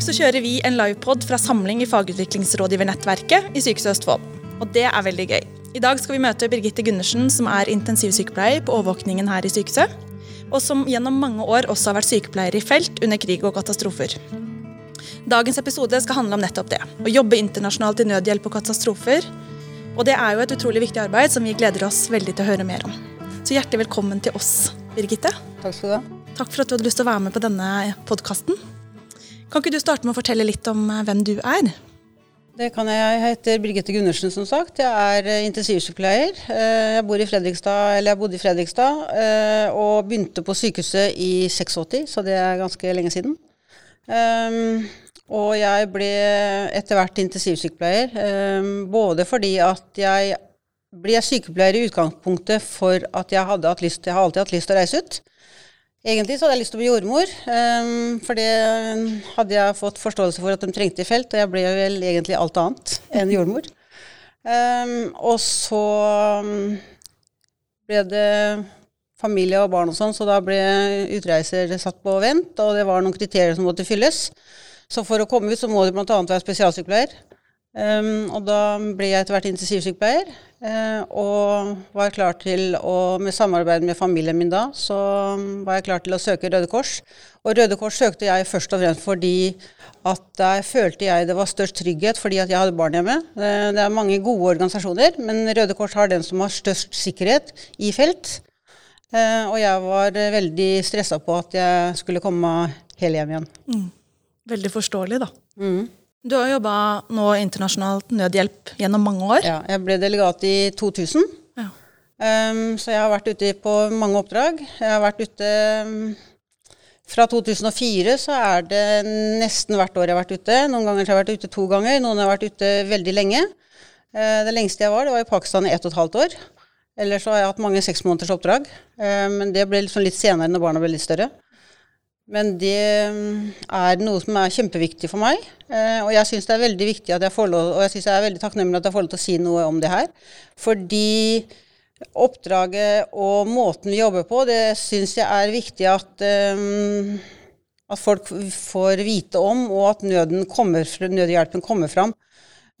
dag så kjører vi en livepod fra samling i Fagutviklingsrådgivernettverket i Sykehuset Østfold. Og det er veldig gøy. I dag skal vi møte Birgitte Gundersen, som er intensivsykepleier på overvåkningen her i sykehuset. Og som gjennom mange år også har vært sykepleier i felt under krig og katastrofer. Dagens episode skal handle om nettopp det. Å jobbe internasjonalt i nødhjelp og katastrofer. Og det er jo et utrolig viktig arbeid som vi gleder oss veldig til å høre mer om. Så hjertelig velkommen til oss, Birgitte. Takk skal du ha. Takk for at du hadde lyst til å være med på denne podkasten. Kan ikke du starte med å fortelle litt om eh, hvem du er? Det kan jeg. Jeg heter Birgitte Gundersen, som sagt. Jeg er eh, intensivsykepleier. Eh, jeg bor i Fredrikstad, jeg bodde i Fredrikstad og begynte på sykehuset i 86, så det er ganske lenge siden. Ehm, og jeg ble etter hvert intensivsykepleier, ehm, både fordi at jeg ble sykepleier i utgangspunktet for at jeg hadde hatt lyst, jeg har alltid hatt lyst til å reise ut. Egentlig så hadde jeg lyst til å bli jordmor, um, for det hadde jeg fått forståelse for at de trengte i felt, og jeg ble vel egentlig alt annet enn jordmor. Um, og så ble det familie og barn og sånn, så da ble utreiser satt på vent, og det var noen kriterier som måtte fylles. Så for å komme ut så må du bl.a. være spesialsykepleier. Um, og da ble jeg etter hvert intensivsykepleier. Uh, og var klar til å, med samarbeid med familien min da, så var jeg klar til å søke Røde Kors. Og Røde Kors søkte jeg først og fremst fordi at der følte jeg det var størst trygghet fordi at jeg hadde barn hjemme. Det er mange gode organisasjoner, men Røde Kors har den som har størst sikkerhet i felt. Uh, og jeg var veldig stressa på at jeg skulle komme hel hjem igjen. Mm. Veldig forståelig, da. Mm. Du har jobba nå internasjonalt nødhjelp gjennom mange år. Ja, jeg ble delegat i 2000. Ja. Um, så jeg har vært ute på mange oppdrag. Jeg har vært ute um, Fra 2004 så er det nesten hvert år jeg har vært ute. Noen ganger har jeg vært ute to ganger, noen har vært ute veldig lenge. Uh, det lengste jeg var, det var i Pakistan i ett og et halvt år. Ellers har jeg hatt mange seksmåneders oppdrag. Uh, men det ble liksom litt senere når barna ble litt større. Men det mm, er noe som er kjempeviktig for meg. Eh, og jeg syns det er veldig viktig at jeg får lov, og jeg synes jeg er veldig takknemlig at jeg får lov til å si noe om det her. Fordi oppdraget og måten vi jobber på, det syns jeg er viktig at, um, at folk får vite om, og at kommer, nødhjelpen kommer fram.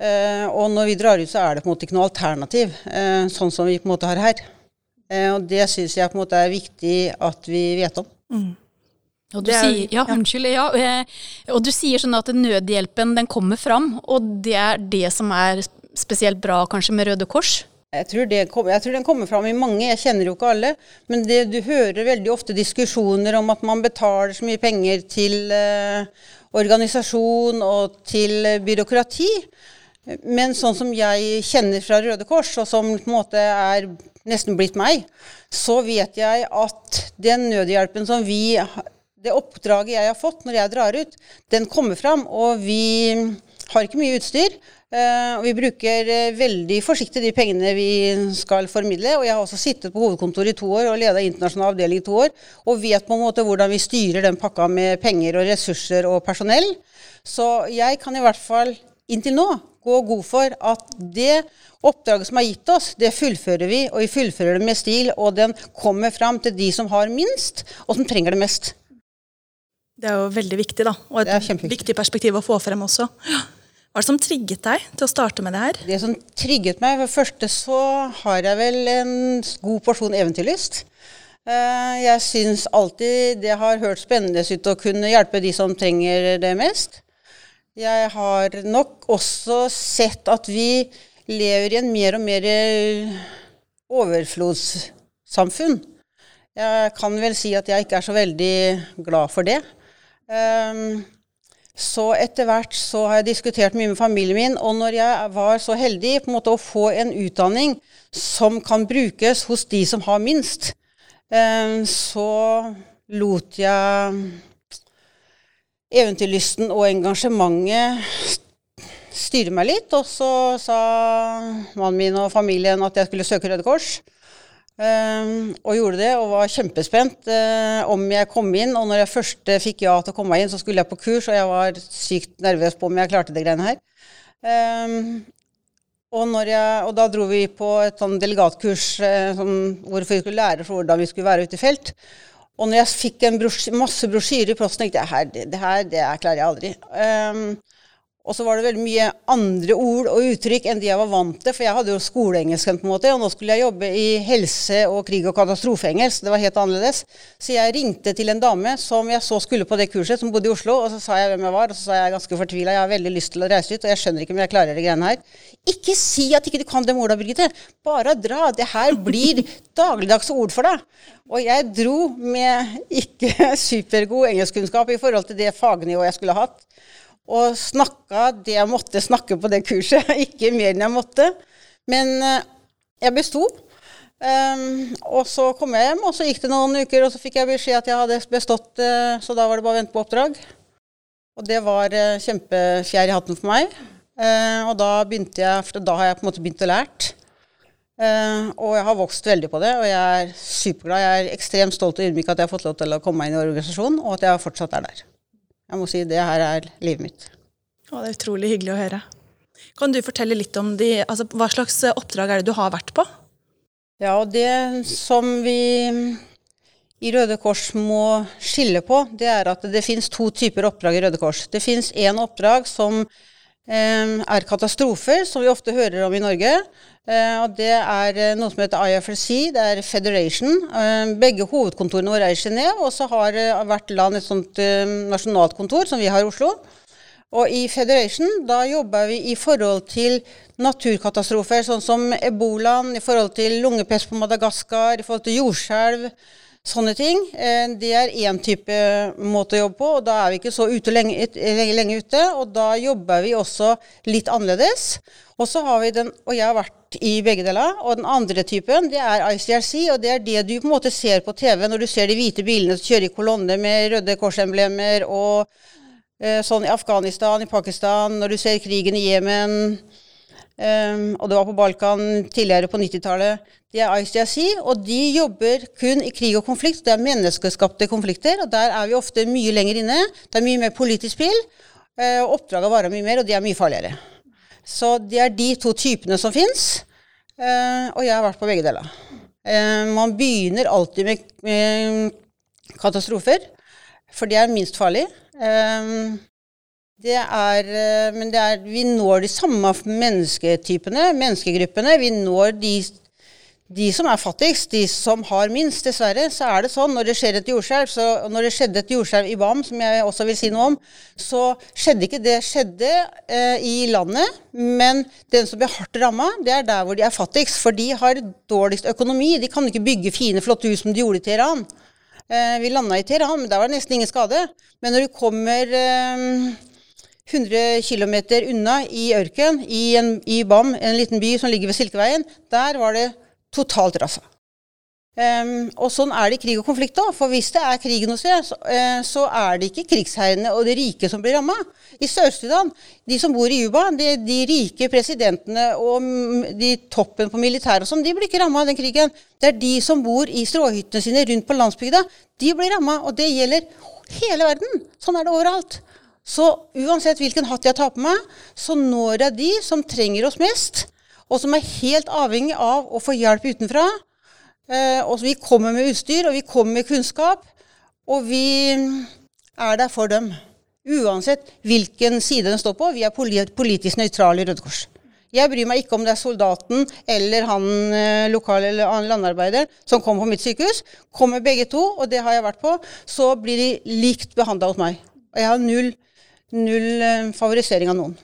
Uh, og når vi drar ut, så er det på en måte ikke noe alternativ, uh, sånn som vi på en måte har her. Uh, og det syns jeg på en måte er viktig at vi vet om. Mm. Og du, er, sier, ja, ja. Unnskyld, ja. Eh, og du sier sånn at nødhjelpen den kommer fram, og det er det som er spesielt bra kanskje med Røde Kors? Jeg tror, kom, jeg tror, den kommer fram i mange, jeg kjenner jo ikke alle. Men det, du hører veldig ofte diskusjoner om at man betaler så mye penger til eh, organisasjon og til uh, byråkrati. Men sånn som jeg kjenner fra Røde Kors, og som på en måte er nesten blitt meg, så vet jeg at den nødhjelpen som vi det oppdraget jeg har fått når jeg drar ut, den kommer fram. Og vi har ikke mye utstyr. Uh, og vi bruker uh, veldig forsiktig de pengene vi skal formidle. Og jeg har også sittet på hovedkontoret i to år og leda internasjonal avdeling i to år. Og vet på en måte hvordan vi styrer den pakka med penger og ressurser og personell. Så jeg kan i hvert fall inntil nå gå god for at det oppdraget som er gitt oss, det fullfører vi. Og vi fullfører det med stil, og den kommer fram til de som har minst, og som trenger det mest. Det er jo veldig viktig, da. Og et viktig perspektiv å få frem også. Hva er det som trigget deg til å starte med det her? Det som trigget meg, For det første så har jeg vel en god porsjon eventyrlyst. Eh, jeg syns alltid det har hørt spennende ut å kunne hjelpe de som trenger det mest. Jeg har nok også sett at vi lever i en mer og mer overflodssamfunn. Jeg kan vel si at jeg ikke er så veldig glad for det. Um, så etter hvert så har jeg diskutert mye med familien min, og når jeg var så heldig på en måte å få en utdanning som kan brukes hos de som har minst, um, så lot jeg eventyrlysten og engasjementet styre meg litt. Og så sa mannen min og familien at jeg skulle søke Røde Kors. Um, og gjorde det, og var kjempespent uh, om jeg kom inn. Og når jeg først fikk ja til å komme inn, så skulle jeg på kurs, og jeg var sykt nervøs på om jeg klarte det greiene her. Um, og, jeg, og, da dro vi på et sånn delegatkurs uh, som, hvorfor vi skulle lære for hvordan vi skulle være ute i felt. Og når jeg fikk en brosj masse brosjyrer i posten, tenkte jeg her, det, det her det klarer jeg aldri. Um, og så var det veldig mye andre ord og uttrykk enn de jeg var vant til, for jeg hadde jo skoleengelsken, på en måte, og nå skulle jeg jobbe i helse- og krig- og katastrofeengelsk. Det var helt annerledes. Så jeg ringte til en dame som jeg så skulle på det kurset, som bodde i Oslo, og så sa jeg hvem jeg var, og så sa jeg ganske fortvila, jeg har veldig lyst til å reise ut, og jeg skjønner ikke om jeg klarer de greiene her. Ikke si at ikke du kan det orda, Birgitte. Bare dra. Det her blir dagligdagse ord for deg. Og jeg dro med ikke supergod engelskkunnskap i forhold til det fagnivået jeg skulle hatt og snakka det jeg måtte snakke på det kurset. Ikke mer enn jeg måtte. Men eh, jeg besto. Um, og så kom jeg hjem, og så gikk det noen uker, og så fikk jeg beskjed at jeg hadde bestått, uh, så da var det bare å vente på oppdrag. Og det var uh, kjempefjær i hatten for meg. Uh, og da begynte jeg, for da har jeg på en måte begynt å lært. og jeg har vokst veldig på det, og jeg er superglad. Jeg er ekstremt stolt og ydmyk at jeg har fått lov til å komme meg inn i organisasjonen, og at jeg fortsatt er der. Jeg må si det her er livet mitt. Å, det er utrolig hyggelig å høre. Kan du fortelle litt om de, altså, hva slags oppdrag er det du har vært på? Ja, og det som vi i Røde Kors må skille på, det er at det finnes to typer oppdrag i Røde Kors. Det finnes én oppdrag som eh, er katastrofer, som vi ofte hører om i Norge. Eh, og det er eh, noe som heter IFRC, det er Federation. Eh, begge hovedkontorene våre er i Genéve, og så har hvert land et sånt nasjonalt kontor, som vi har i Oslo. Og i Federation da jobber vi i forhold til naturkatastrofer, sånn som ebolaen, i forhold til lungepest på Madagaskar, i forhold til jordskjelv. Sånne ting. Det er én type måte å jobbe på, og da er vi ikke så ute lenge, lenge ute. Og da jobber vi også litt annerledes. Og så har vi den, og jeg har vært i begge deler. Og den andre typen det er ICRC, og det er det du på en måte ser på TV når du ser de hvite bilene som kjører i kolonne med Røde Kors-emblemer, og eh, sånn i Afghanistan, i Pakistan, når du ser krigen i Jemen, um, og det var på Balkan tidligere på 90-tallet. Det er ICIC, og de jobber kun i krig og konflikt. Det er menneskeskapte konflikter, og der er vi ofte mye lenger inne. Det er mye mer politisk spill, uh, oppdraget varer mye mer, og de er mye farligere. Så det er de to typene som fins. uh, og jeg har vært på begge deler. Uh, man begynner alltid med, med katastrofer, for det er minst farlig. Eh, det er, eh, men det er, vi når de samme mennesketypene, menneskegruppene. Vi når de de som er fattigst, de som har minst, dessverre, så er det sånn når det skjer et jordskjelv Når det skjedde et jordskjelv i BAM, som jeg også vil si noe om, så skjedde ikke det skjedde eh, i landet. Men den som blir hardt ramma, det er der hvor de er fattigst. For de har dårligst økonomi. De kan ikke bygge fine, flotte hus som de gjorde i Teheran. Eh, vi landa i Teheran, men der var det nesten ingen skade. Men når du kommer eh, 100 km unna i ørken, i, en, i BAM, en liten by som ligger ved Silkeveien, der var det totalt rasa. Um, og sånn er det i krig og konflikt òg. For hvis det er krig noe sted, så, uh, så, er det ikke krigsherrene og de rike som blir ramma. I Sør-Sudan, de som bor i Juba, de, de, rike presidentene og de toppen på militæret og sånn, de blir ikke ramma av den krigen. Det er de som bor i stråhyttene sine rundt på landsbygda, de blir ramma. Og det gjelder hele verden. Sånn er det overalt. Så uansett hvilken hatt jeg tar på meg, så når jeg de som trenger oss mest og som er helt avhengig av å få hjelp utenfra. Eh, og vi kommer med utstyr, og vi kommer med kunnskap, og vi er der for dem. Uansett hvilken side den står på. Vi er politisk nøytrale i Røde Kors. Jeg bryr meg ikke om det er soldaten eller han eh, lokale eller landarbeideren som kommer på mitt sykehus. Kommer begge to, og det har jeg vært på, så blir de likt behandla hos meg. Og jeg har null, null eh, favorisering av noen.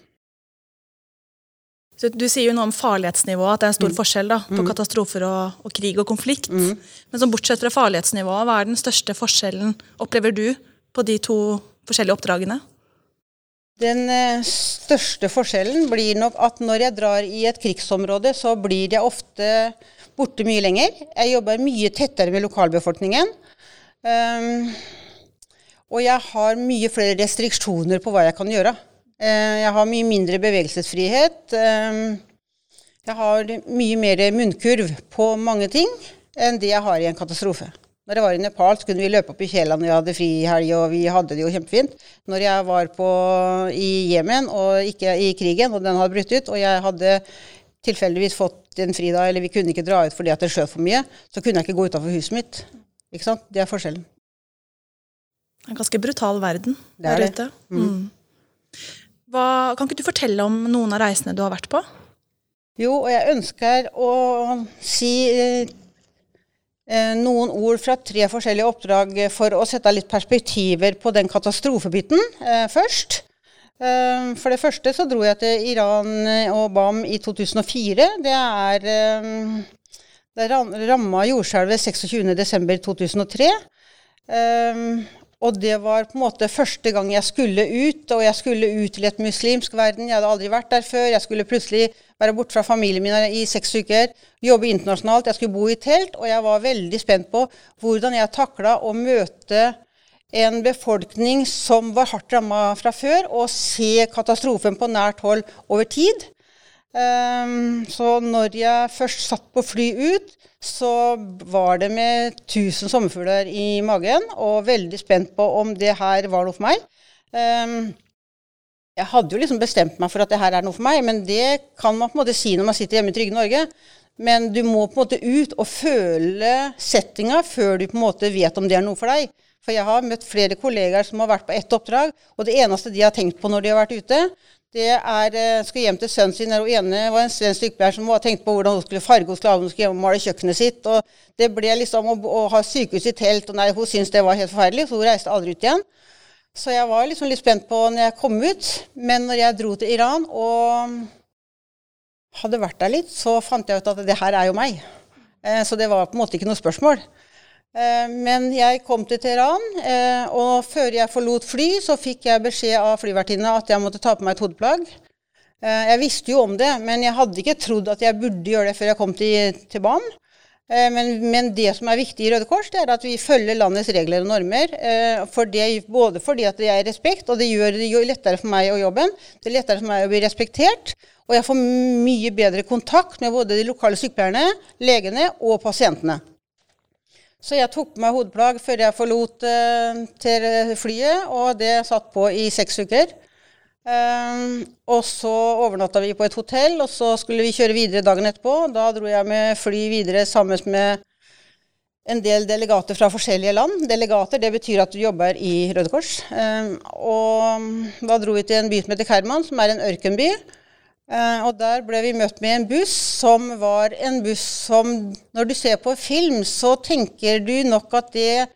Så du sier jo noe om farlighetsnivået, at det er en stor mm. forskjell da, på mm. katastrofer og, og, krig og konflikt. Mm. Men som bortsett fra farlighetsnivået, hva er den største forskjellen, opplever du, på de to forskjellige oppdragene? Den eh, største forskjellen blir nok at når jeg drar i et krigsområde, så blir jeg ofte borte mye lenger. Jeg jobber mye tettere med lokalbefolkningen. Um, og jeg har mye flere restriksjoner på hva jeg kan gjøre. Eh, jeg har mye mindre bevegelsesfrihet. Eh, jeg har mye mer munnkurv på mange ting enn det jeg har i en katastrofe. Når jeg var i Nepal, så kunne vi løpe opp i fjellene når vi hadde fri i helg, og vi hadde det jo kjempefint. Når jeg var på, i Jemen, og ikke i krigen, og den hadde brutt ut, og jeg hadde tilfeldigvis fått en fridag, eller vi kunne ikke dra ut fordi at det skjøt for mye, så kunne jeg ikke gå utafor huset mitt. Ikke sant? Det er forskjellen. Det er en ganske brutal verden der ute. Mm. Mm. Hva, kan ikke du fortelle om noen av reisene du har vært på? Jo, og jeg ønsker å si eh, noen ord fra tre forskjellige oppdrag for å sette litt perspektiver på den katastrofebiten eh, først. Eh, for det første så dro jeg til Iran og BAM i 2004. Det er eh, Det ramma jordskjelvet 26.12.2003. Um, og det var på en måte første gang jeg skulle ut, og jeg skulle ut til et muslimsk verden. Jeg hadde aldri vært der før. Jeg skulle plutselig være borte fra familien min i seks uker, jobbe internasjonalt. Jeg skulle bo i telt, og jeg var veldig spent på hvordan jeg takla å møte en befolkning som var hardt ramma fra før, og se katastrofen på nært hold over tid. Um, så når jeg først satt på fly ut, så var det med 1000 sommerfugler i magen, og veldig spent på om det her var noe for meg. Um, jeg hadde jo liksom bestemt meg for at det her er noe for meg, men det kan man på en måte si når man sitter hjemme i trygge Norge. Men du må på en måte ut og føle settinga før du på en måte vet om det er noe for deg. For jeg har møtt flere kollegaer som har vært på ett oppdrag, og det eneste de har tenkt på når de har vært ute, det er eh, skal hjem til sønnen sin. Hun ene var en svensk sykepleier som tenkte på hvordan hun skulle farge hos slaven, hun skulle hjem og male kjøkkenet sitt. og Det ble liksom å, å ha sykehus i telt, og nei, hun syntes det var helt forferdelig, så hun reiste aldri ut igjen. Så jeg var liksom litt spent på når jeg kom ut. Men når jeg dro til Iran og hadde vært der litt, så fant jeg ut at det her er jo meg. Eh, så det var på en måte ikke noe spørsmål. Eh, men jeg kom til Teheran, eh, og før jeg forlot fly, så fikk jeg beskjed av flyvertinna at jeg måtte ta på meg et hodeplagg. Eh, jeg visste jo om det, men jeg hadde ikke trodd at jeg burde gjøre det før jeg kom til, til banen. Men, men, det som er viktig i Røde Kors, det er at vi følger landets regler og normer. For det, både fordi at det er respekt, og det gjør det lettere for meg og jobben. Det er lettere for meg å bli respektert. Og jeg får mye bedre kontakt med både de lokale sykepleierne, legene og pasientene. Så jeg tok på meg hodeplagg før jeg forlot uh, til flyet, og det satt på i seks uker. Um, og så overnatta vi på et hotell, og så skulle vi kjøre videre dagen etterpå. Da dro jeg med fly videre sammen med en del delegater fra forskjellige land. Delegater det betyr at du jobber i Røde Kors. Um, og da dro vi til en by som heter Kerman, som er en ørkenby. Uh, og der ble vi møtt med en buss som var en buss som Når du ser på film, så tenker du nok at det,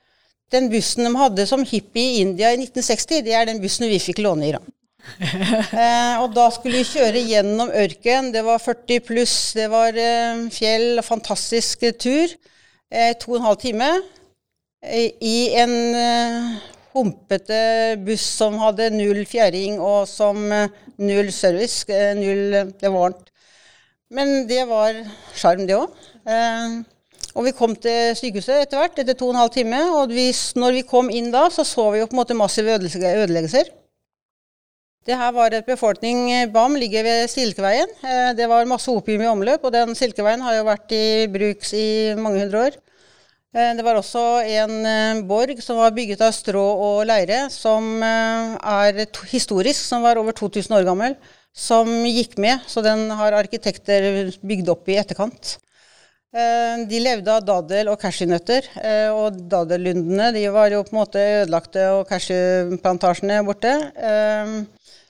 den bussen de hadde som hippie i India i 1960, det er den bussen vi fikk låne i Iran. eh, og da skulle vi kjøre gjennom ørken. Det var 40 pluss, det var eh, fjell, fantastisk tur. to og en halv time i en humpete buss som hadde null fjæring, og som eh, null service. Eh, null Det var varmt. Men det var sjarm, det òg. Eh, og vi kom til sykehuset etter hvert, etter to og en halv time. Og vi, når vi kom inn da, så så vi jo på en måte massive ødeleggelser. Det her var et befolkning BAM ligger ved Silkeveien. Det var masse opium i omløp, og den Silkeveien har jo vært i bruk i mange hundre år. Eh, det var også en eh, borg som var bygget av strå og leire, som eh, er historisk, som var over 2000 år gammel, som gikk med. Så den har arkitekter bygd opp i etterkant. De levde av dadel og cashewnøtter, og dadellundene de var jo på en måte ødelagte, og cashewplantasjene borte.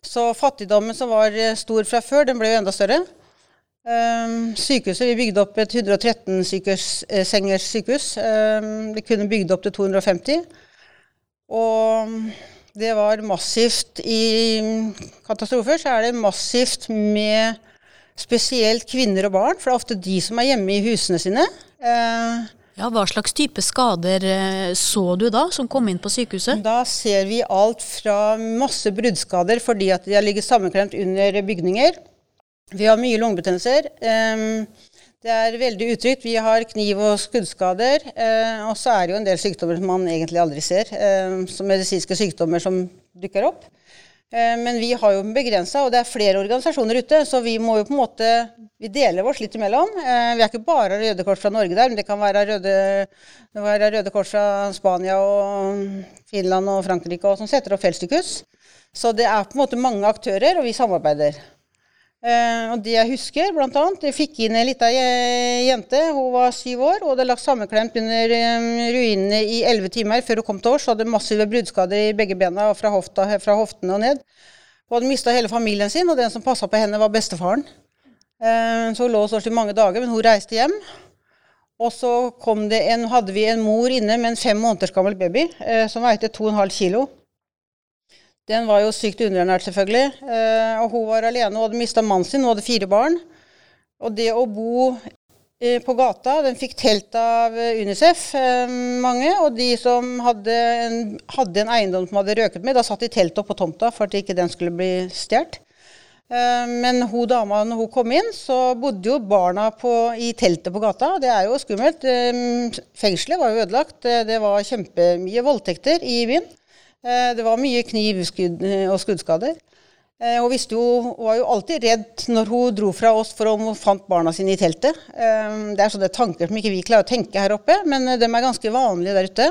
Så fattigdommen som var stor fra før, den ble jo enda større. Um, sykehuset, Vi bygde opp et 113 sengers sykehus. Um, vi kunne bygd opp til 250. Og det var massivt i katastrofer. Så er det massivt med spesielt kvinner og barn, for det er ofte de som er hjemme i husene sine. Uh, ja, Hva slags type skader eh, så du da, som kom inn på sykehuset? Da ser vi alt fra masse bruddskader fordi at de har ligget sammenklemt under bygninger vi har mye lungebetennelser. Det er veldig utrygt. Vi har kniv- og skuddskader. Eh, og så er det jo en del sykdommer som man egentlig aldri ser, som medisinske sykdommer som dukker opp. Eh, men vi har jo begrensa, og det er flere organisasjoner ute, så vi må jo på en måte Vi deler oss litt imellom. Eh, vi er ikke bare Røde Kors fra Norge der, men det kan være Røde, være Røde Kors fra Spania og Finland og Frankrike og som setter opp feltsykehus. Så det er på en måte mange aktører, og vi samarbeider. Eh, og det jeg husker, blant annet, jeg fikk inn ei lita jente. Hun var syv år og hadde lagt sammenklemt under um, ruinene i elleve timer før hun kom til oss. Hun hadde massive bruddskader i begge bena og fra, hofta, fra hoftene og ned. Hun hadde mista hele familien sin, og den som passa på henne, var bestefaren. Eh, så hun lå hos oss i mange dager, men hun reiste hjem. Og så en, hadde vi en mor inne med en fem måneders gammel baby eh, som veide 2,5 kilo. Den var jo sykt underernært, selvfølgelig. Eh, og hun var alene og hadde mista mannen sin. Hun hadde fire barn. Og det å bo eh, på gata Den fikk telt av Unicef, eh, mange. Og de som hadde en, hadde en, eiendom som hadde røket med, da satt de teltet opp på tomta for at ikke den skulle bli stjålet. Eh, men hun dama, når hun kom inn, så bodde jo barna på, i teltet på gata. Det er jo skummelt. Eh, fengselet var jo ødelagt. Eh, det var kjempemye voldtekter i byen. Det var mye knivskudd og skuddskader. Hun visste jo, var jo alltid redd når hun dro fra oss for om hun fant barna sine i teltet. Det er sånne tanker som ikke vi klarer å tenke her oppe, men de er ganske vanlige der ute.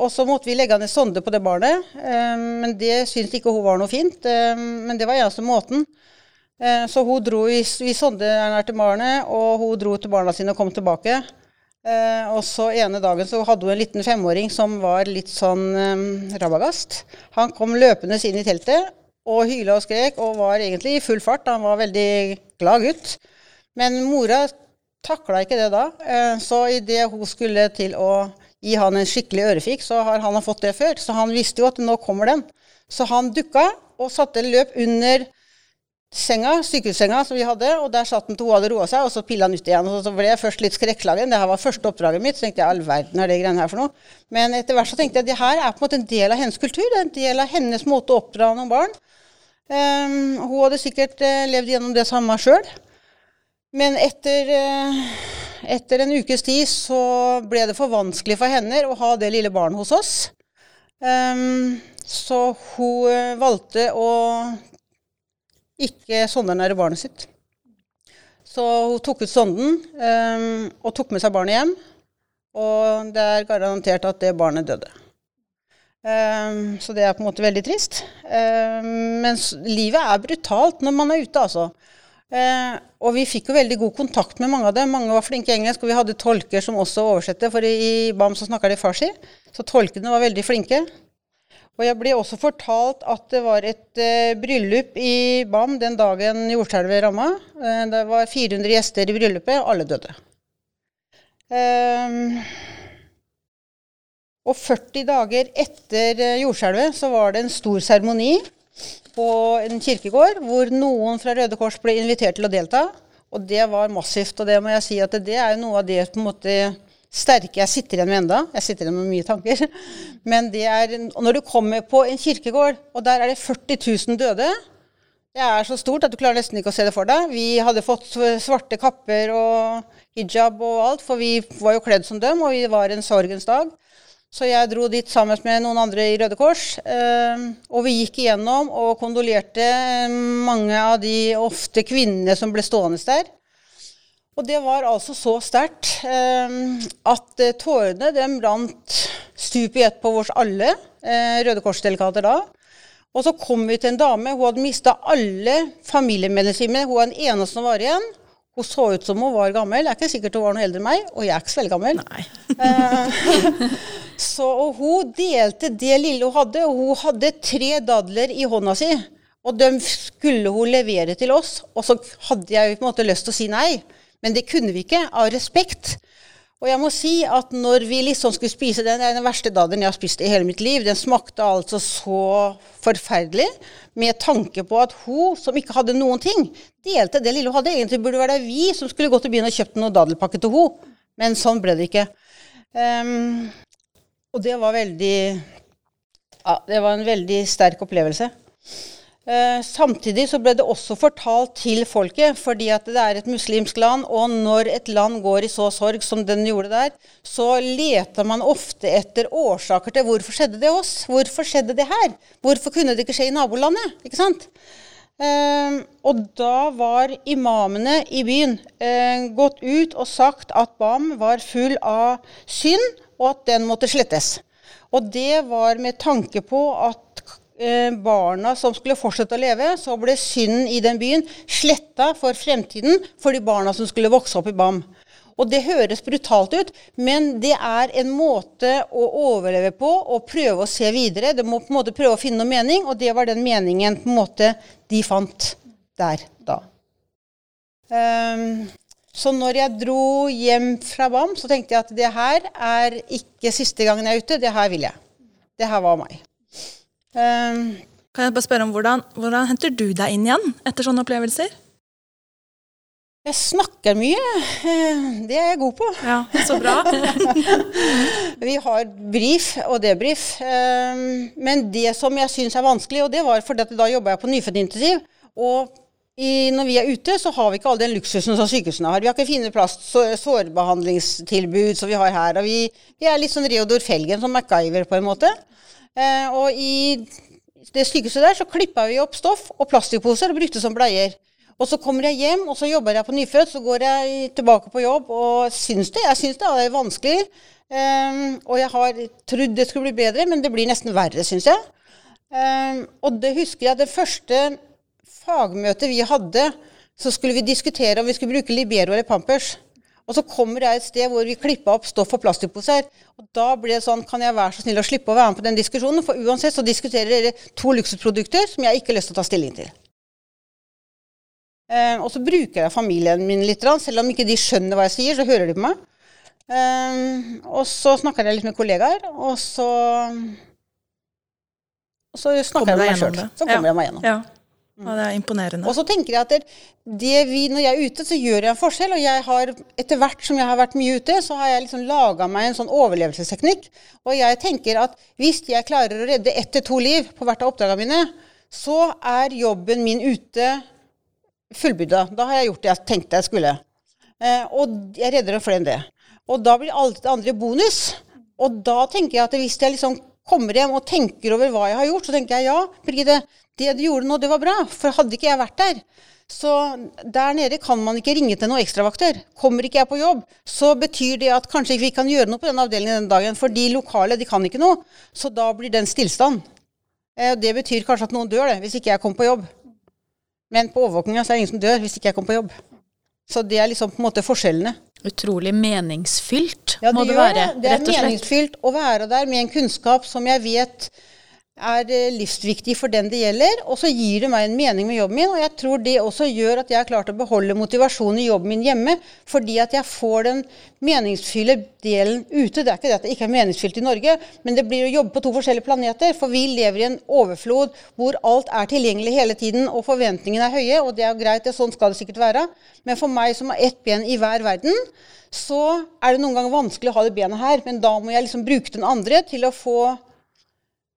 Og så måtte vi legge ned sonde på det barnet, men det syntes ikke hun var noe fint. Men det var eneste måten. så hun dro i, sonde til barnet, og hun dro til barna sine og kom tilbake. Og så ene dagen så hadde hun en liten femåring som var litt sånn um, rabagast. Han kom løpende inn i teltet og hyla og skrek og var egentlig i full fart. Han var veldig glad gutt. Men mora takla ikke det da. så idet hun skulle til å gi han en skikkelig ørefik, så har han fått det før. Så han visste jo at nå kommer den. Så han dukka og satte løp under senga, sykehussenga som vi hadde, og der satt han til hun hadde roa seg, og så pilla han ut igjen. Og så ble jeg først litt skrekkslagen. Det her var første oppdraget mitt. Så tenkte jeg all verden er det greiene her for noe. Men etter hvert så tenkte jeg at det her er på en måte en del av hennes kultur. Det er en del av hennes måte å oppdra noen barn. Um, hun hadde sikkert uh, levd gjennom det samme sjøl. Men etter uh, etter en ukes tid så ble det for vanskelig for henne å ha det lille barnet hos oss. Um, så hun eh, valgte å ikke sondernære barnet sitt. Så hun tok ut sonden um, og tok med seg barnet hjem. Og det er garantert at det barnet døde. Um, så det er på en måte veldig trist. Um, men livet er brutalt når man er ute, altså. Uh, og vi fikk jo veldig god kontakt med mange av dem. Mange var flinke i engelsk, og vi hadde tolker som også oversette, for i BAM så snakker de farsi. Så tolkene var veldig flinke. Og jeg ble også fortalt at det var et uh, bryllup i BAM den dagen jordskjelvet ramma. Uh, det var 400 gjester i bryllupet, og alle døde. Um, og 40 dager etter eh, jordskjelvet så var det en stor seremoni på en kirkegård hvor noen fra Røde Kors ble invitert til å delta. Og det var massivt. Og det må jeg si at det er noe av det på en måte sterke jeg sitter igjen med enda. Jeg sitter igjen med mye tanker. Men det er Når du kommer på en kirkegård, og der er det 40 000 døde Det er så stort at du klarer nesten ikke å se det for deg. Vi hadde fått svarte kapper og hijab og alt, for vi var jo kledd som dem, og vi var en sorgens dag. Så jeg dro dit sammen med noen andre i Røde Kors. Eh, og vi gikk igjennom og kondolerte mange av de ofte kvinnene som ble stående der. Og det var altså så sterkt eh, at tårene dem rant stup i ett på oss alle, Røde Kors-delegater da. Og så kom vi til en dame. Hun hadde mista alle familiemedlemmene. Hun var den eneste som var igjen. Hun så ut som hun var gammel. Det er ikke sikkert hun var noe eldre enn meg, og jeg er ikke så veldig gammel. Eh, så, og hun delte det lille hun hadde, og hun hadde tre dadler i hånda si. Og dem skulle hun levere til oss, og så hadde jeg på en måte lyst til å si nei. Men det kunne vi ikke, av respekt. Og jeg må si at når vi liksom skulle spise den, det den verste dadelen jeg har spist i hele mitt liv. Den smakte altså så forferdelig, med tanke på at hun, som ikke hadde noen ting, delte det lille hun hadde. Egentlig burde det være vi som skulle gå til begynne og kjøpe noen daddelpakke til hun. Men sånn ble det ikke. Um, og det var veldig ja, Det var en veldig sterk opplevelse. Eh, samtidig så ble det også fortalt til folket, fordi at det er et muslimsk land, og når et land går i så sorg som den gjorde der, så leter man ofte etter årsaker til hvorfor skjedde det oss? Hvorfor skjedde det her? Hvorfor kunne det ikke skje i nabolandet? Ikke sant? Eh, og da var imamene i byen eh, gått ut og sagt at BAM var full av synd, og at den måtte slettes. Og det var med tanke på at barna som skulle fortsette å leve, så ble synden i den byen sletta for fremtiden for de barna som skulle vokse opp i BAM. Og det høres brutalt ut, men det er en måte å overleve på og prøve å se videre. Det må på en måte prøve å finne noe mening, og det var den meningen på en måte de fant der da. Um, så når jeg dro hjem fra BAM, så tenkte jeg at det her er ikke siste gangen jeg er ute. Det her vil jeg. Det her var meg. Um, kan jeg bare spørre om hvordan, hvordan henter du deg inn igjen etter sånne opplevelser? Jeg snakker mye. Det er jeg god på. Ja, Så bra. vi har brief og debrief. Ehm, men det som jeg syns er vanskelig, og det var fordi da jobba jeg på nyfødtintensiv. Og i, når vi er ute, så har vi ikke all den luksusen som sykehusene har. Vi har ikke fine plast, sårbehandlingstilbud som vi har her. Og vi, vi er litt sånn Reodor Felgen som MacGyver, på en måte. Ehm, og i det sykehuset der så klippa vi opp stoff og plastikkposer og brukte som bleier. Og så kommer jeg hjem, og så jobber jeg på nyfødt. Så går jeg tilbake på jobb og syns det. Jeg syns det er vanskelig. Um, og jeg har trodd det skulle bli bedre, men det blir nesten verre, syns jeg. Um, og det husker jeg det første fagmøtet vi hadde, så skulle vi diskutere om vi skulle bruke Libero eller Pampers. Og så kommer jeg et sted hvor vi klippa opp stoff og plastikkposer. Og da ble det sånn Kan jeg være så snill å slippe å være med på den diskusjonen? For uansett så diskuterer dere to luksusprodukter som jeg ikke har lyst til å ta stilling til. Eh, og så bruker jeg familien min litt, selv om ikke de skjønner hva jeg sier, så hører de på meg. Eh, og så snakker jeg litt med kollegaer, og så og så snakker jeg med meg sjøl. Så kommer ja. jeg meg gjennom. Ja. Ja, det er imponerende. Og så tenker jeg at det, vi, når jeg er ute, så gjør jeg en forskjell. Og jeg har, etter hvert som jeg har vært mye ute, så har jeg liksom laga meg en sånn overlevelsesteknikk. Og jeg tenker at hvis jeg klarer å redde ett til to liv på hvert av oppdragene mine, så er jobben min ute fullbyrda. Da har jeg gjort det jeg tenkte jeg skulle. Eh, og jeg redder dem flere enn det. Og da blir alt det andre bonus. Og da tenker jeg at hvis jeg liksom kommer hjem og tenker over hva jeg har gjort, så tenker jeg ja, Birgitte, det du gjorde nå, det var bra. For hadde ikke jeg vært der så der nede kan man ikke ringe til noen ekstravakter. Kommer ikke jeg på jobb, så betyr det at kanskje ikke vi kan gjøre noe på den avdelingen den dagen. For de lokale de kan ikke noe. Så da blir det en stillstand. Eh, det betyr kanskje at noen dør det, hvis ikke jeg kommer på jobb. Men på overvåkninga er det ingen som dør hvis ikke jeg kommer på jobb. Så det er liksom på en måte forskjellene. Utrolig meningsfylt ja, det må det være. Det. det er meningsfylt å være der med en kunnskap som jeg vet er eh, livsviktig for den det gjelder. Og så gir det meg en mening med jobben min. Og jeg tror det også gjør at jeg har klart å beholde motivasjonen i jobben min hjemme. Fordi at jeg får den meningsfylle delen ute. Det er ikke det at det ikke er meningsfylt i Norge, men det blir å jobbe på to forskjellige planeter. For vi lever i en overflod hvor alt er tilgjengelig hele tiden, og forventningene er høye. Og det er greit, sånn skal det sikkert være. Men for meg som har ett ben i hver verden, så er det noen ganger vanskelig å ha det benet her. Men da må jeg liksom bruke den andre til å få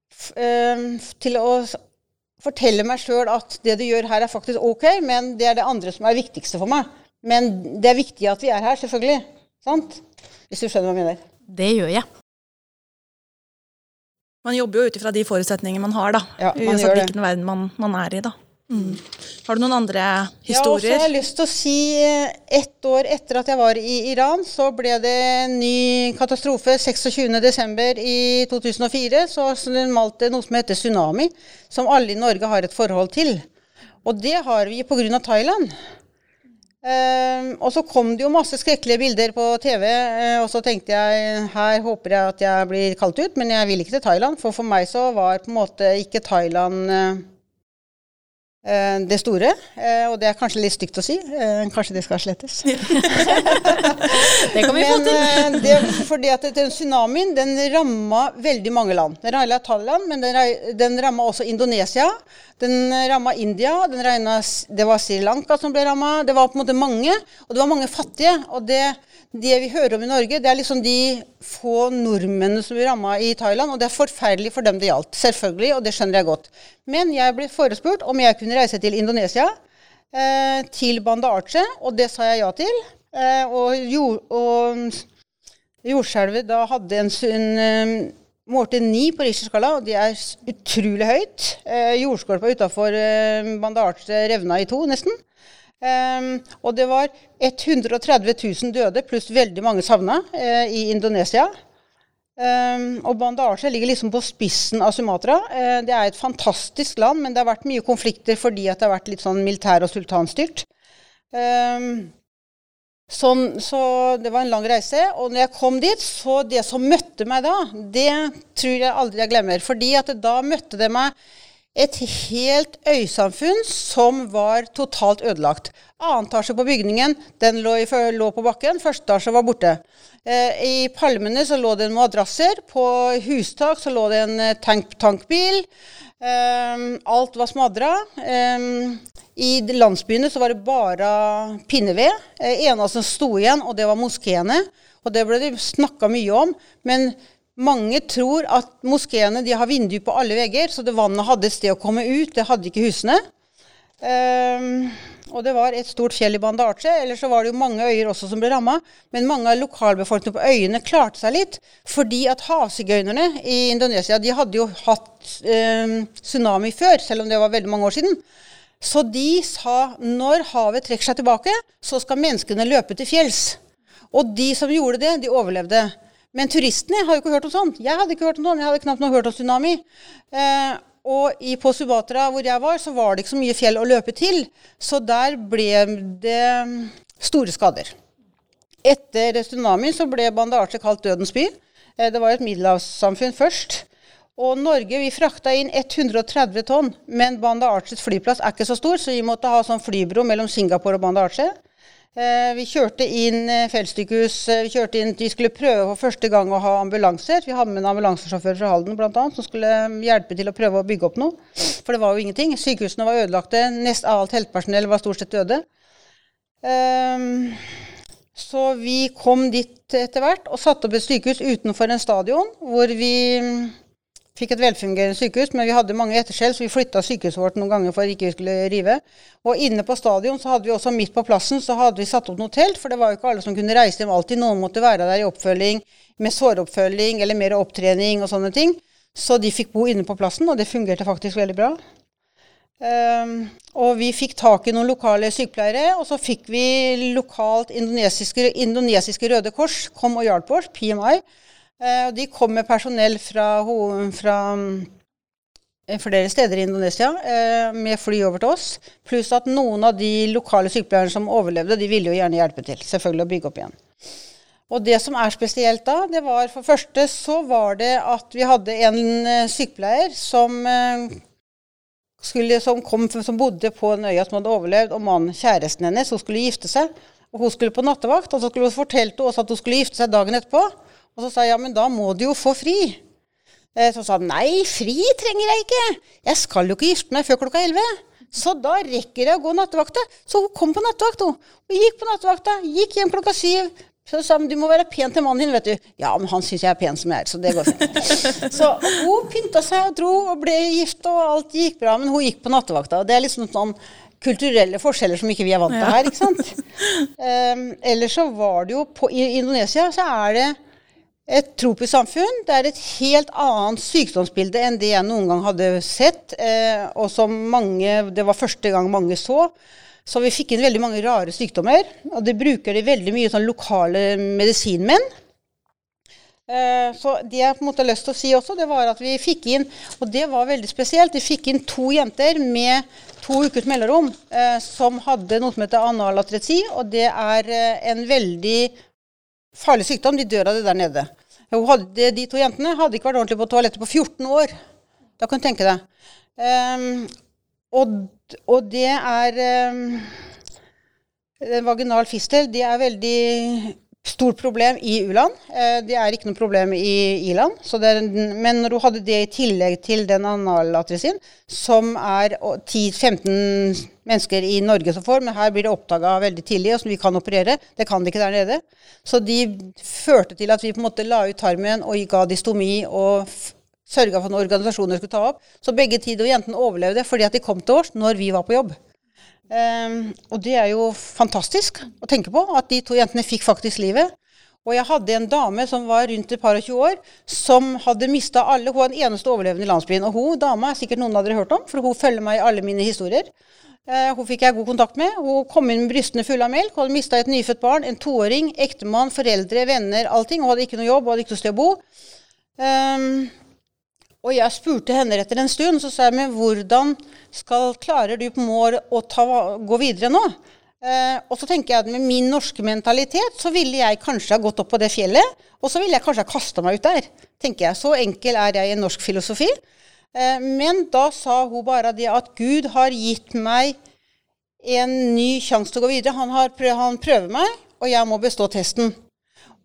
til å fortelle meg sjøl at det du gjør her, er faktisk ok, men det er det andre som er viktigste for meg. Men det er viktig at vi er her, selvfølgelig. Sant? Hvis du skjønner hva jeg mener. Det gjør jeg. Man jobber jo ut ifra de forutsetningene man har, da. Ja, man Uansett hvilken verden man, man er i, da. Mm. Har du noen andre historier? Ja, så har jeg lyst til å si eh, Ett år etter at jeg var i Iran, så ble det en ny katastrofe. 26.12. i 2004 så smalt det noe som heter tsunami, som alle i Norge har et forhold til. Og det har vi pga. Thailand. Um, og så kom det jo masse skrekkelige bilder på TV, uh, og så tenkte jeg her håper jeg at jeg blir kalt ut, men jeg vil ikke til Thailand. For for meg så var på en måte ikke Thailand Eh, det store, eh, og det er kanskje litt stygt å si, eh, kanskje det skal slettes. det kan vi få til. det, fordi at den tsunamien den ramma veldig mange land. Den ramma Thailand, men den, den ramma også Indonesia. Den ramma India. Den regnet, det var Sri Lanka som ble ramma. Det var på en måte mange, og det var mange fattige. og det det vi hører om i Norge, det er liksom de få nordmennene som blir ramma i Thailand. Og det er forferdelig for dem det gjaldt. Selvfølgelig, og det skjønner jeg godt. Men jeg ble forespurt om jeg kunne reise til Indonesia, eh, til Banda Aceh, og det sa jeg ja til. Eh, og, jord, og jordskjelvet da hadde en, en um, målte ni på Richter-skala, og det er utrolig høyt. Eh, jordskorpa utafor eh, Banda Aceh revna i to, nesten. Um, og det var 130 000 døde pluss veldig mange savna uh, i Indonesia. Um, og Bandasje ligger liksom på spissen av Sumatra. Uh, det er et fantastisk land, men det har vært mye konflikter fordi det har vært litt sånn militær- og sultanstyrt. Um, sånn, så det var en lang reise. Og når jeg kom dit, så det som møtte meg da, det tror jeg aldri jeg glemmer. Fordi at da møtte det meg et helt øysamfunn som var totalt ødelagt. Annen etasje på bygningen den lå, lå på bakken, første etasje var borte. Eh, I palmene så lå det en madrasser, på hustak så lå det en eh, tank, tankbil. Eh, alt var smadra. Eh, I landsbyene så var det bare pinneved. Eh, eneste som sto igjen, og det var moskeene. Og det ble det snakka mye om. Men mange tror at moskeene har vinduer på alle vegger, så det vannet hadde et sted å komme ut. Det hadde ikke husene. Um, og det var et stort fjell i Bandarche. Ellers så var det jo mange øyer også som ble ramma. Men mange av lokalbefolkningen på øyene klarte seg litt. Fordi at havsigøynerne i Indonesia de hadde jo hatt um, tsunami før, selv om det var veldig mange år siden. Så de sa når havet trekker seg tilbake, så skal menneskene løpe til fjells. Og de som gjorde det, de overlevde. Men turistene har jo ikke hørt om sånt. Jeg hadde ikke hørt om sånt. Jeg hadde knapt noe hørt om tsunami. Eh, og i, på Subatra, hvor jeg var, så var det ikke så mye fjell å løpe til. Så der ble det store skader. Etter tsunamien så ble Bandarte kalt dødens by. Eh, det var et middelhavssamfunn først. Og Norge vi frakta inn 130 tonn, men Banda Arches flyplass er ikke så stor, så vi måtte ha sånn flybro mellom Singapore og Banda Arche. Eh, vi kjørte inn eh, feltsykehus. Eh, vi kjørte inn, de skulle prøve for første gang å ha ambulanser. Vi hadde med en ambulansesjåfør fra Halden annet, som skulle hjelpe til å prøve å bygge opp noe. For det var jo ingenting. Sykehusene var ødelagte. Nest alt helsepersonell var stort sett døde. Um, så vi kom dit etter hvert og satte opp et sykehus utenfor en stadion, hvor vi fikk et velfungerende sykehus, men vi hadde mange etterskjell, så vi flytta sykehuset vårt noen ganger for at ikke vi skulle rive. Og inne på stadion så hadde vi også midt på plassen så hadde vi satt opp noe telt, for det var jo ikke alle som kunne reise hjem alltid. Noen måtte være der i oppfølging med såroppfølging eller mer opptrening og sånne ting. Så de fikk bo inne på plassen, og det fungerte faktisk veldig bra. Um, og vi fikk tak i noen lokale sykepleiere, og så fikk vi lokalt indonesiske, indonesiske Røde Kors kom og hjalp oss, PMI. Eh, og de kom med personell fra, fra eh, flere steder i Indonesia eh, med fly over til oss. Pluss at noen av de lokale sykepleierne som overlevde, de ville jo gjerne hjelpe til. Selvfølgelig å bygge opp igjen. Og det som er spesielt da, det var for første så var det at vi hadde en sykepleier som, skulle, som, kom, som bodde på en øya som hadde overlevd, og mannen, kjæresten hennes, hun skulle gifte seg. Og hun skulle på nattevakt, og så skulle hun fortalte oss at hun skulle gifte seg dagen etterpå. Og så sa jeg ja, men da må du jo få fri. Eh, så sa han nei, fri trenger jeg ikke. Jeg skal jo ikke gifte meg før klokka elleve. Så da rekker jeg å gå nattevakta. Så hun kom på nattevakt, hun. Og gikk på nattevakta. Gikk hjem klokka syv. Så sa hun du må være pen til mannen din, vet du. Ja, men han syns jeg er pen som jeg er, så det går fint. så hun pynta seg og dro og ble gift, og alt gikk bra. Men hun gikk på nattevakta. Og det er liksom sånn kulturelle forskjeller som ikke vi er vant til her, ikke sant. um, ellers så var det jo på, I Indonesia så er det et tropisk samfunn. Det er et helt annet sykdomsbilde enn det jeg noen gang hadde sett, eh, og som mange Det var første gang mange så. Så vi fikk inn veldig mange rare sykdommer. Og det bruker de veldig mye sånn lokale medisinmenn. Eh, så det jeg på en måte har lyst til å si også, det var at vi fikk inn, og det var veldig spesielt, vi fikk inn to jenter med to ukers mellomrom eh, som hadde noe som heter analatresi, og det er eh, en veldig farlig sykdom. De dør av det der nede. Hadde, de to jentene hadde ikke vært ordentlig på toalettet på 14 år. Da kan du tenke deg. Um, og, og, det er um, Vaginal fistel det er veldig stort problem i u-land. Uh, det er ikke noe problem i i-land. Men når du hadde det i tillegg til den analatresin, som er 10-15 mennesker i Norge som får, men her blir det oppdaga veldig tidlig, og som vi kan operere. Det kan de ikke der nede. Så de førte til at vi på en måte la ut tarmen og ga dystomi og sørga for at organisasjoner skulle ta opp. Så begge tid og jentene overlevde fordi at de kom til oss når vi var på jobb. Um, og det er jo fantastisk å tenke på, at de to jentene fikk faktisk livet. Og jeg hadde en dame som var rundt et par og tjue år, som hadde mista alle Hun var den eneste overlevende i landsbyen. Og hun dama er sikkert noen av dere hørt om, for hun følger meg i alle mine historier. Eh, hun fikk jeg god kontakt med. Hun kom inn med brystene fulle av melk. Hun hadde mista et nyfødt barn, en toåring, ektemann, foreldre, venner, allting. Hun hadde ikke noe jobb, hun hadde ikke noe sted å bo. Um, og jeg spurte henne etter en stund, så sa jeg men hvordan skal, klarer du på mål å ta, gå videre nå? Eh, og så tenker jeg at med min norske mentalitet så ville jeg kanskje ha gått opp på det fjellet, og så ville jeg kanskje ha kasta meg ut der. tenker jeg. Så enkel er jeg i norsk filosofi. Eh, men da sa hun bare det at Gud har gitt meg en ny sjanse til å gå videre. Han, har, han prøver meg, og jeg må bestå testen.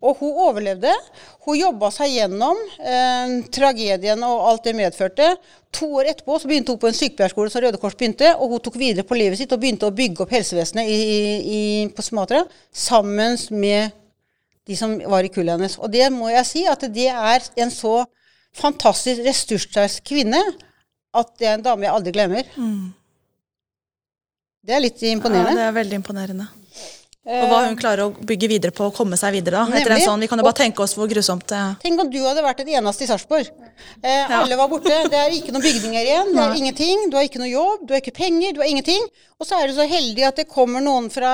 Og hun overlevde. Hun jobba seg gjennom eh, tragedien og alt det medførte. To år etterpå så begynte hun på en sykepleierskole som Røde Kors begynte, og hun tok videre på livet sitt og begynte å bygge opp helsevesenet i, i, på Sumatra sammen med de som var i kullet hennes. Og det må jeg si at det er en så fantastisk ressurssterk kvinne at det er en dame jeg aldri glemmer. Mm. Det er litt imponerende. Ja, det er veldig imponerende. Og hva hun klarer å bygge videre på og komme seg videre. da. Etter en sånn, Vi kan jo bare tenke oss hvor grusomt det er. Tenk om du hadde vært den eneste i Sarpsborg. Eh, ja. Alle var borte. Det er ikke noen bygninger igjen. Det er ingenting. Du har ikke noe jobb, du har ikke penger, du har ingenting. Og så er du så heldig at det kommer noen fra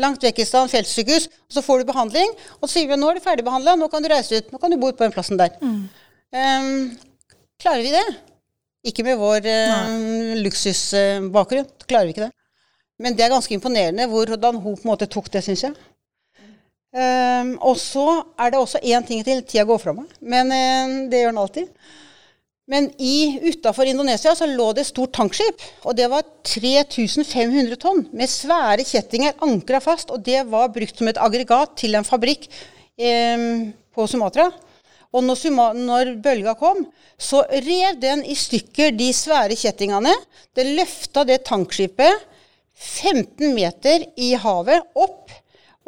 langt vekk i stedet, feltsykehus, og så får du behandling. Og så sier vi nå er du ferdigbehandla, nå kan du reise ut. Nå kan du bo på den plassen der. Mm. Um, klarer vi det? Ikke med vår uh, luksusbakgrunn. Klarer vi ikke det. Men det er ganske imponerende hvordan hun på en måte tok det, syns jeg. Um, og så er det også én ting til. Tida går fra meg, men uh, det gjør den alltid. Men utafor Indonesia så lå det et stort tankskip. Og det var 3500 tonn med svære kjettinger ankra fast. Og det var brukt som et aggregat til en fabrikk um, på Sumatra. Og når, når, bølga kom, så rev den i stykker de svære kjettingene. Det løfta det tankskipet 15 meter i havet opp.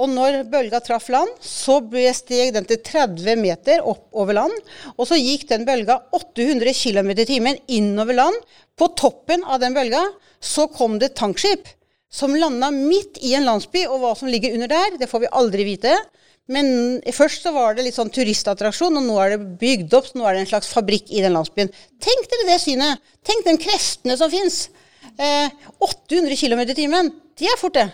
Og når bølga traff land, så steg den til 30 meter opp over land. Og så gikk den bølga 800 km i timen innover land. På toppen av den bølga så kom det et tankskip som landa midt i en landsby. Og hva som ligger under der, det får vi aldri vite. Men først så var det litt sånn turistattraksjon, og nå er det bygd opp, så nå er det en slags fabrikk i den landsbyen. Tenk dere det synet! Tenk den kreftene som fins! Eh, 800 km i timen, det er fort, det.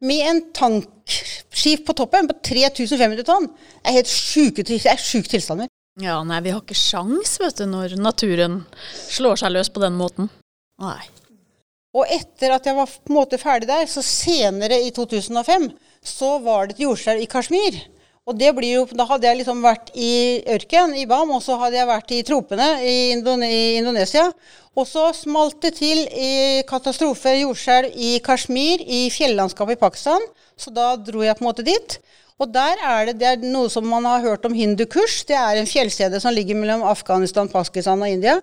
Med en tankskip på toppen på 3500 tonn. Det er helt sjuke, sjuke tilstander. Ja, nei, vi har ikke sjans, vet du, når naturen slår seg løs på den måten. Nei. Og etter at jeg var på en måte ferdig der, så senere i 2005, så var det et jordskjelv i Kashmir. Og det blir jo, Da hadde jeg liksom vært i ørken, i Bam, og så hadde jeg vært i tropene i, Indone i Indonesia. Og så smalt det til i katastrofe, jordskjelv i Kashmir, i fjellandskapet i Pakistan. Så da dro jeg på en måte dit. Og der er det, det er noe som man har hørt om Hindukurs, Det er en fjellkjede som ligger mellom Afghanistan, Pakistan og India.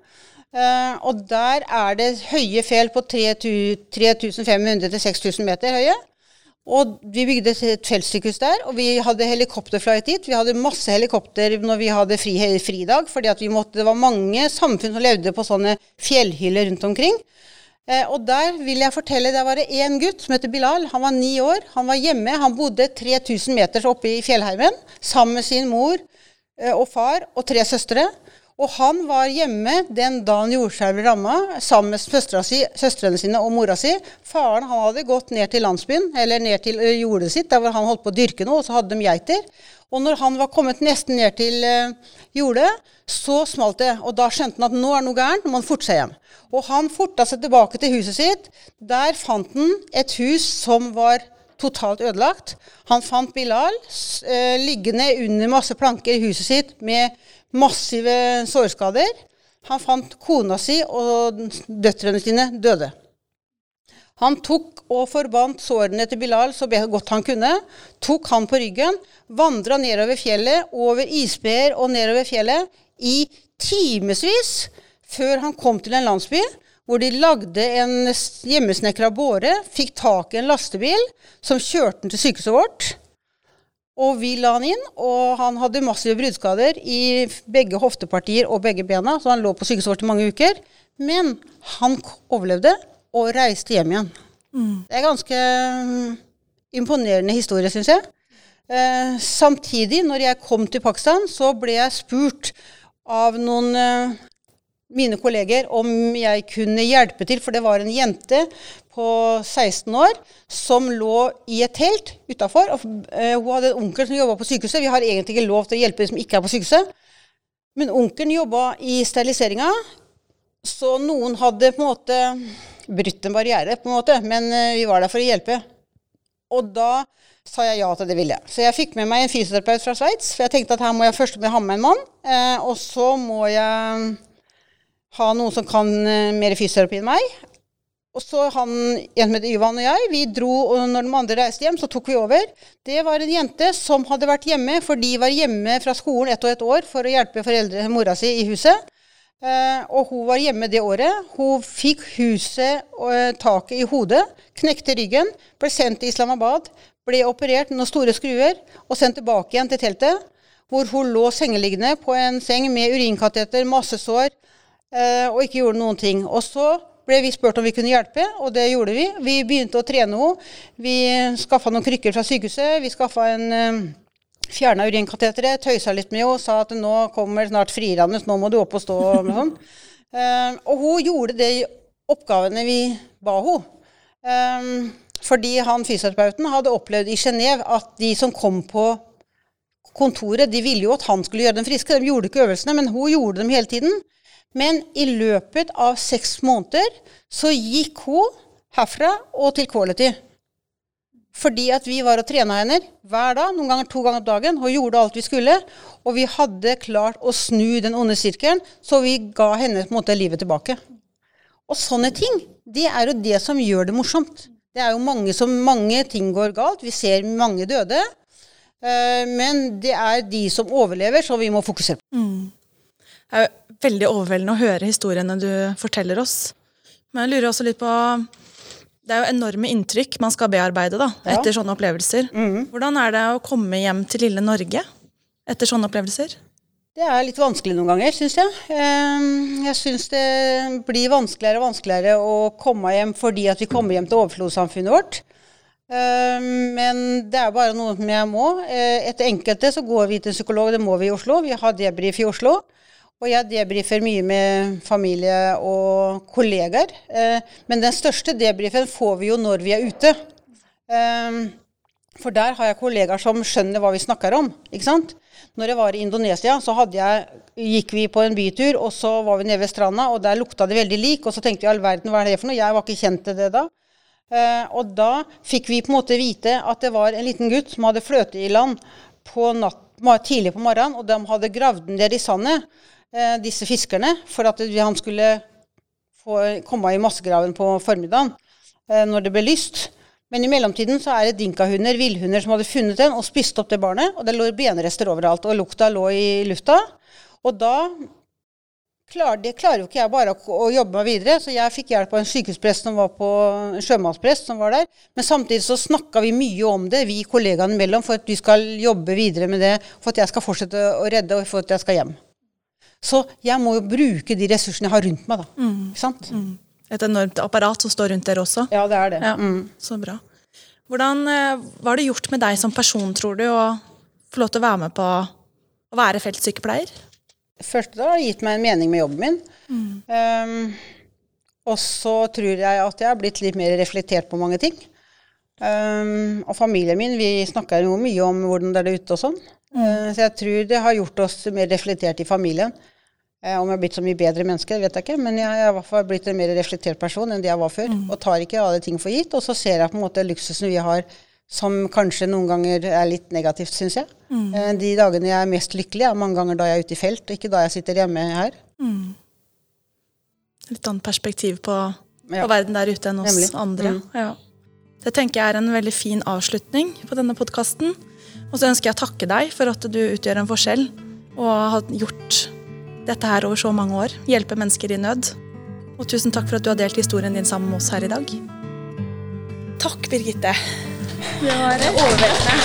Uh, og der er det høye fjell på 3500 6000 meter høye. Og vi bygde et feltsykehus der, og vi hadde helikopterflight dit. Vi hadde masse helikopter når vi hadde fri, fridag, fordi det var mange samfunn som levde på sånne fjellhyller rundt omkring. Eh, og der vil jeg fortelle, der var det én gutt som heter Bilal. Han var ni år. Han var hjemme. Han bodde 3000 meter oppe i fjellheimen sammen med sin mor eh, og far og tre søstre. Og han var hjemme den dagen jordskjelvet ramma, sammen med si, søstrene sine og mora si. Faren han hadde gått ned til landsbyen, eller ned til jordet sitt, der hvor han holdt på å dyrke noe, og så hadde de geiter. Og når han var kommet nesten ned til jordet, så smalt det. Og da skjønte han at nå er noe gærent, nå må han forte seg hjem. Og han forta seg tilbake til huset sitt. Der fant han et hus som var totalt ødelagt. Han fant Bilal eh, liggende under masse planker i huset sitt med massive sårskader. Han fant kona si og døtrene sine døde. Han tok og forbandt sårene til Bilal så godt han kunne. Tok han på ryggen, vandra nedover fjellet, over isbreer og nedover fjellet i timevis før han kom til en landsby hvor de lagde en hjemmesnekra båre, fikk tak i en lastebil som kjørte den til sykehuset vårt. Og vi la han inn, og han hadde massive bruddskader i begge hoftepartier og begge bena, så han lå på sykehuset i mange uker. Men han overlevde og reiste hjem igjen. Mm. Det er ganske mm, imponerende historie, syns jeg. Eh, samtidig, når jeg kom til Pakistan, så ble jeg spurt av noen eh, mine kolleger om jeg kunne hjelpe til, for det var en jente på 16 år som lå i et telt utafor. Uh, hun hadde en onkel som jobba på sykehuset. Vi har egentlig ikke lov til å hjelpe de som ikke er på sykehuset. Men onkelen jobba i steriliseringa, så noen hadde på en måte brutt en barriere, på en måte. Men eh, vi var der for å hjelpe. Og da sa jeg ja til det ville. Så jeg fikk med meg en fysioterapeut fra Sveits. For jeg tenkte at her må jeg først ha med en mann, eh, og så må jeg ha noen som kan eh, mer fysioterapi enn meg. Og så han, med Yvan og jeg, vi dro, og når de andre reiste hjem, så tok vi over. Det var en jente som hadde vært hjemme, for de var hjemme fra skolen ett og ett år for å hjelpe foreldre, mora si i huset. Eh, og hun var hjemme det året. Hun fikk huset og eh, taket i hodet, knekte ryggen, ble sendt til Islamabad, ble operert med noen store skruer og sendt tilbake igjen til teltet, hvor hun lå sengeliggende på en seng med urinkateter, masse sår, eh, og ikke gjorde noen ting. Og så ble vi spurt om vi kunne hjelpe, og det gjorde vi. Vi begynte å trene henne. Vi skaffa noen krykker fra sykehuset. Vi skaffa en um, Fjerna urinkateteret, tøysa litt med henne, og sa at nå kommer snart frirandet, nå må du opp og stå. Og, sånn. og hun gjorde de oppgavene vi ba henne. Um, fordi han fysioterapeuten hadde opplevd i Genéve at de som kom på kontoret, de ville jo at han skulle gjøre dem friske. De gjorde ikke øvelsene, men hun gjorde dem hele tiden. Men i løpet av seks måneder så gikk hun herfra og til Quality. Fordi at vi var og trena henne hver dag, noen ganger to ganger om dagen, og gjorde alt vi skulle. Og vi hadde klart å snu den onde sirkelen, så vi ga henne på en måte livet tilbake. Og sånne ting, det er jo det som gjør det morsomt. Det er jo mange, som, mange ting går galt. Vi ser mange døde. Uh, men det er de som overlever, så vi må fokusere på. Mm. Veldig overveldende å høre historiene du forteller oss. Men jeg lurer også litt på Det er jo enorme inntrykk man skal bearbeide da, ja. etter sånne opplevelser. Mm. Hvordan er det å komme hjem til lille Norge etter sånne opplevelser? Det er litt vanskelig noen ganger, syns jeg. Ehm, jeg syns det blir vanskeligere og vanskeligere å komme hjem fordi at vi kommer hjem til overflodssamfunnet vårt. Ehm, men det er bare noe som jeg må. Eh, etter enkelte så går vi til psykolog, det må vi i Oslo. Vi har debrief i Oslo. Og jeg debrifer mye med familie og kollegaer. Eh, men den største debrifen får vi jo når vi er ute. Eh, for der har jeg kollegaer som skjønner hva vi snakker om. ikke sant? Når jeg var i Indonesia, så jeg, gikk vi på en bytur, og så var vi nede ved stranda, og der lukta det veldig lik. Og så tenkte vi all verden, hva er det for noe? Jeg var ikke kjent til det da. Eh, og da fikk vi på en måte vite at det var en liten gutt som hadde fløtet i land på natt, tidlig på morgenen, og de hadde gravd den ned i sandet eh, disse fiskerne for at han skulle få komme i massegraven på formiddagen eh, når det ble lyst. Men i mellomtiden så er det dinkahunder, villhunder, som hadde funnet den og spist opp det barnet. Og det lå benrester overalt, og lukta lå i lufta. Og da klarer, det klarer jo ikke jeg bare å, å, jobbe meg videre, så jeg fikk hjelp av en sykehusprest som var på, en sjømannsprest som var der. Men samtidig så snakka vi mye om det, vi kollegaene imellom, for at vi skal jobbe videre med det, for at jeg skal fortsette å redde, og for at jeg skal hjem. Så jeg må jo bruke de ressursene jeg har rundt meg, da. Mm. Mm. Et enormt apparat som står rundt dere også. Ja, det er det. Ja, mm. Så bra. Hvordan eh, Hva har det gjort med deg som person, tror du, å få lov til å være med på å være feltsykepleier? Først da har det gitt meg en mening med jobben min. Um, og så tror jeg at jeg har blitt litt mer reflektert på mange ting. Um, og familien min, vi snakker jo mye om hvordan det er ute og sånn. Mm. Så jeg tror det har gjort oss mer reflektert i familien. Eh, om jeg har blitt så mye bedre menneske, vet jeg ikke, men jeg har i hvert fall blitt en mer reflektert person enn det jeg var før. Mm. Og tar ikke alle ting for gitt. Og så ser jeg på en måte luksusen vi har, som kanskje noen ganger er litt negativt, syns jeg. Mm. Eh, de dagene jeg er mest lykkelig, er mange ganger da jeg er ute i felt, ikke da jeg sitter hjemme her. Mm. Litt annet perspektiv på, ja. på, verden der ute enn oss Nemlig. andre. Mm. Ja. Det tenker jeg er en veldig fin avslutning på denne podkasten. Og så ønsker jeg å takke deg for at du utgjør en forskjell og har gjort dette her over så mange år. Hjelpe mennesker i nød. Og tusen takk for at du har delt historien din sammen med oss her i dag. Takk, Birgitte. Det var overveldende.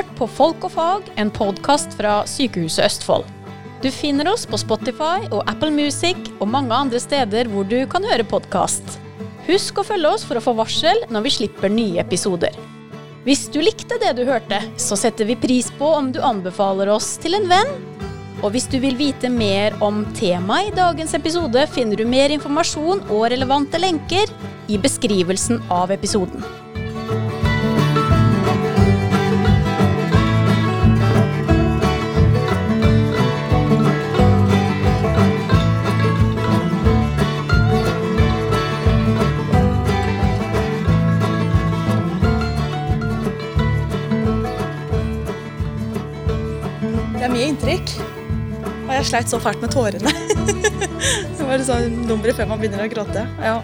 Hørt på Folk og fag, en podkast fra Sykehuset Østfold. Du finner oss på Spotify og Apple Music og mange andre steder hvor du kan høre podkast. Husk å følge oss for å få varsel når vi slipper nye episoder. Hvis du likte det du hørte, så setter vi pris på om du anbefaler oss til en venn. Og hvis du vil vite mer om temaet i dagens episode, finner du mer informasjon og relevante lenker i beskrivelsen av episoden. Inntrykk. Og jeg sleit så fælt med tårene. det var sånn nummeret før man begynner å gråte. Ja.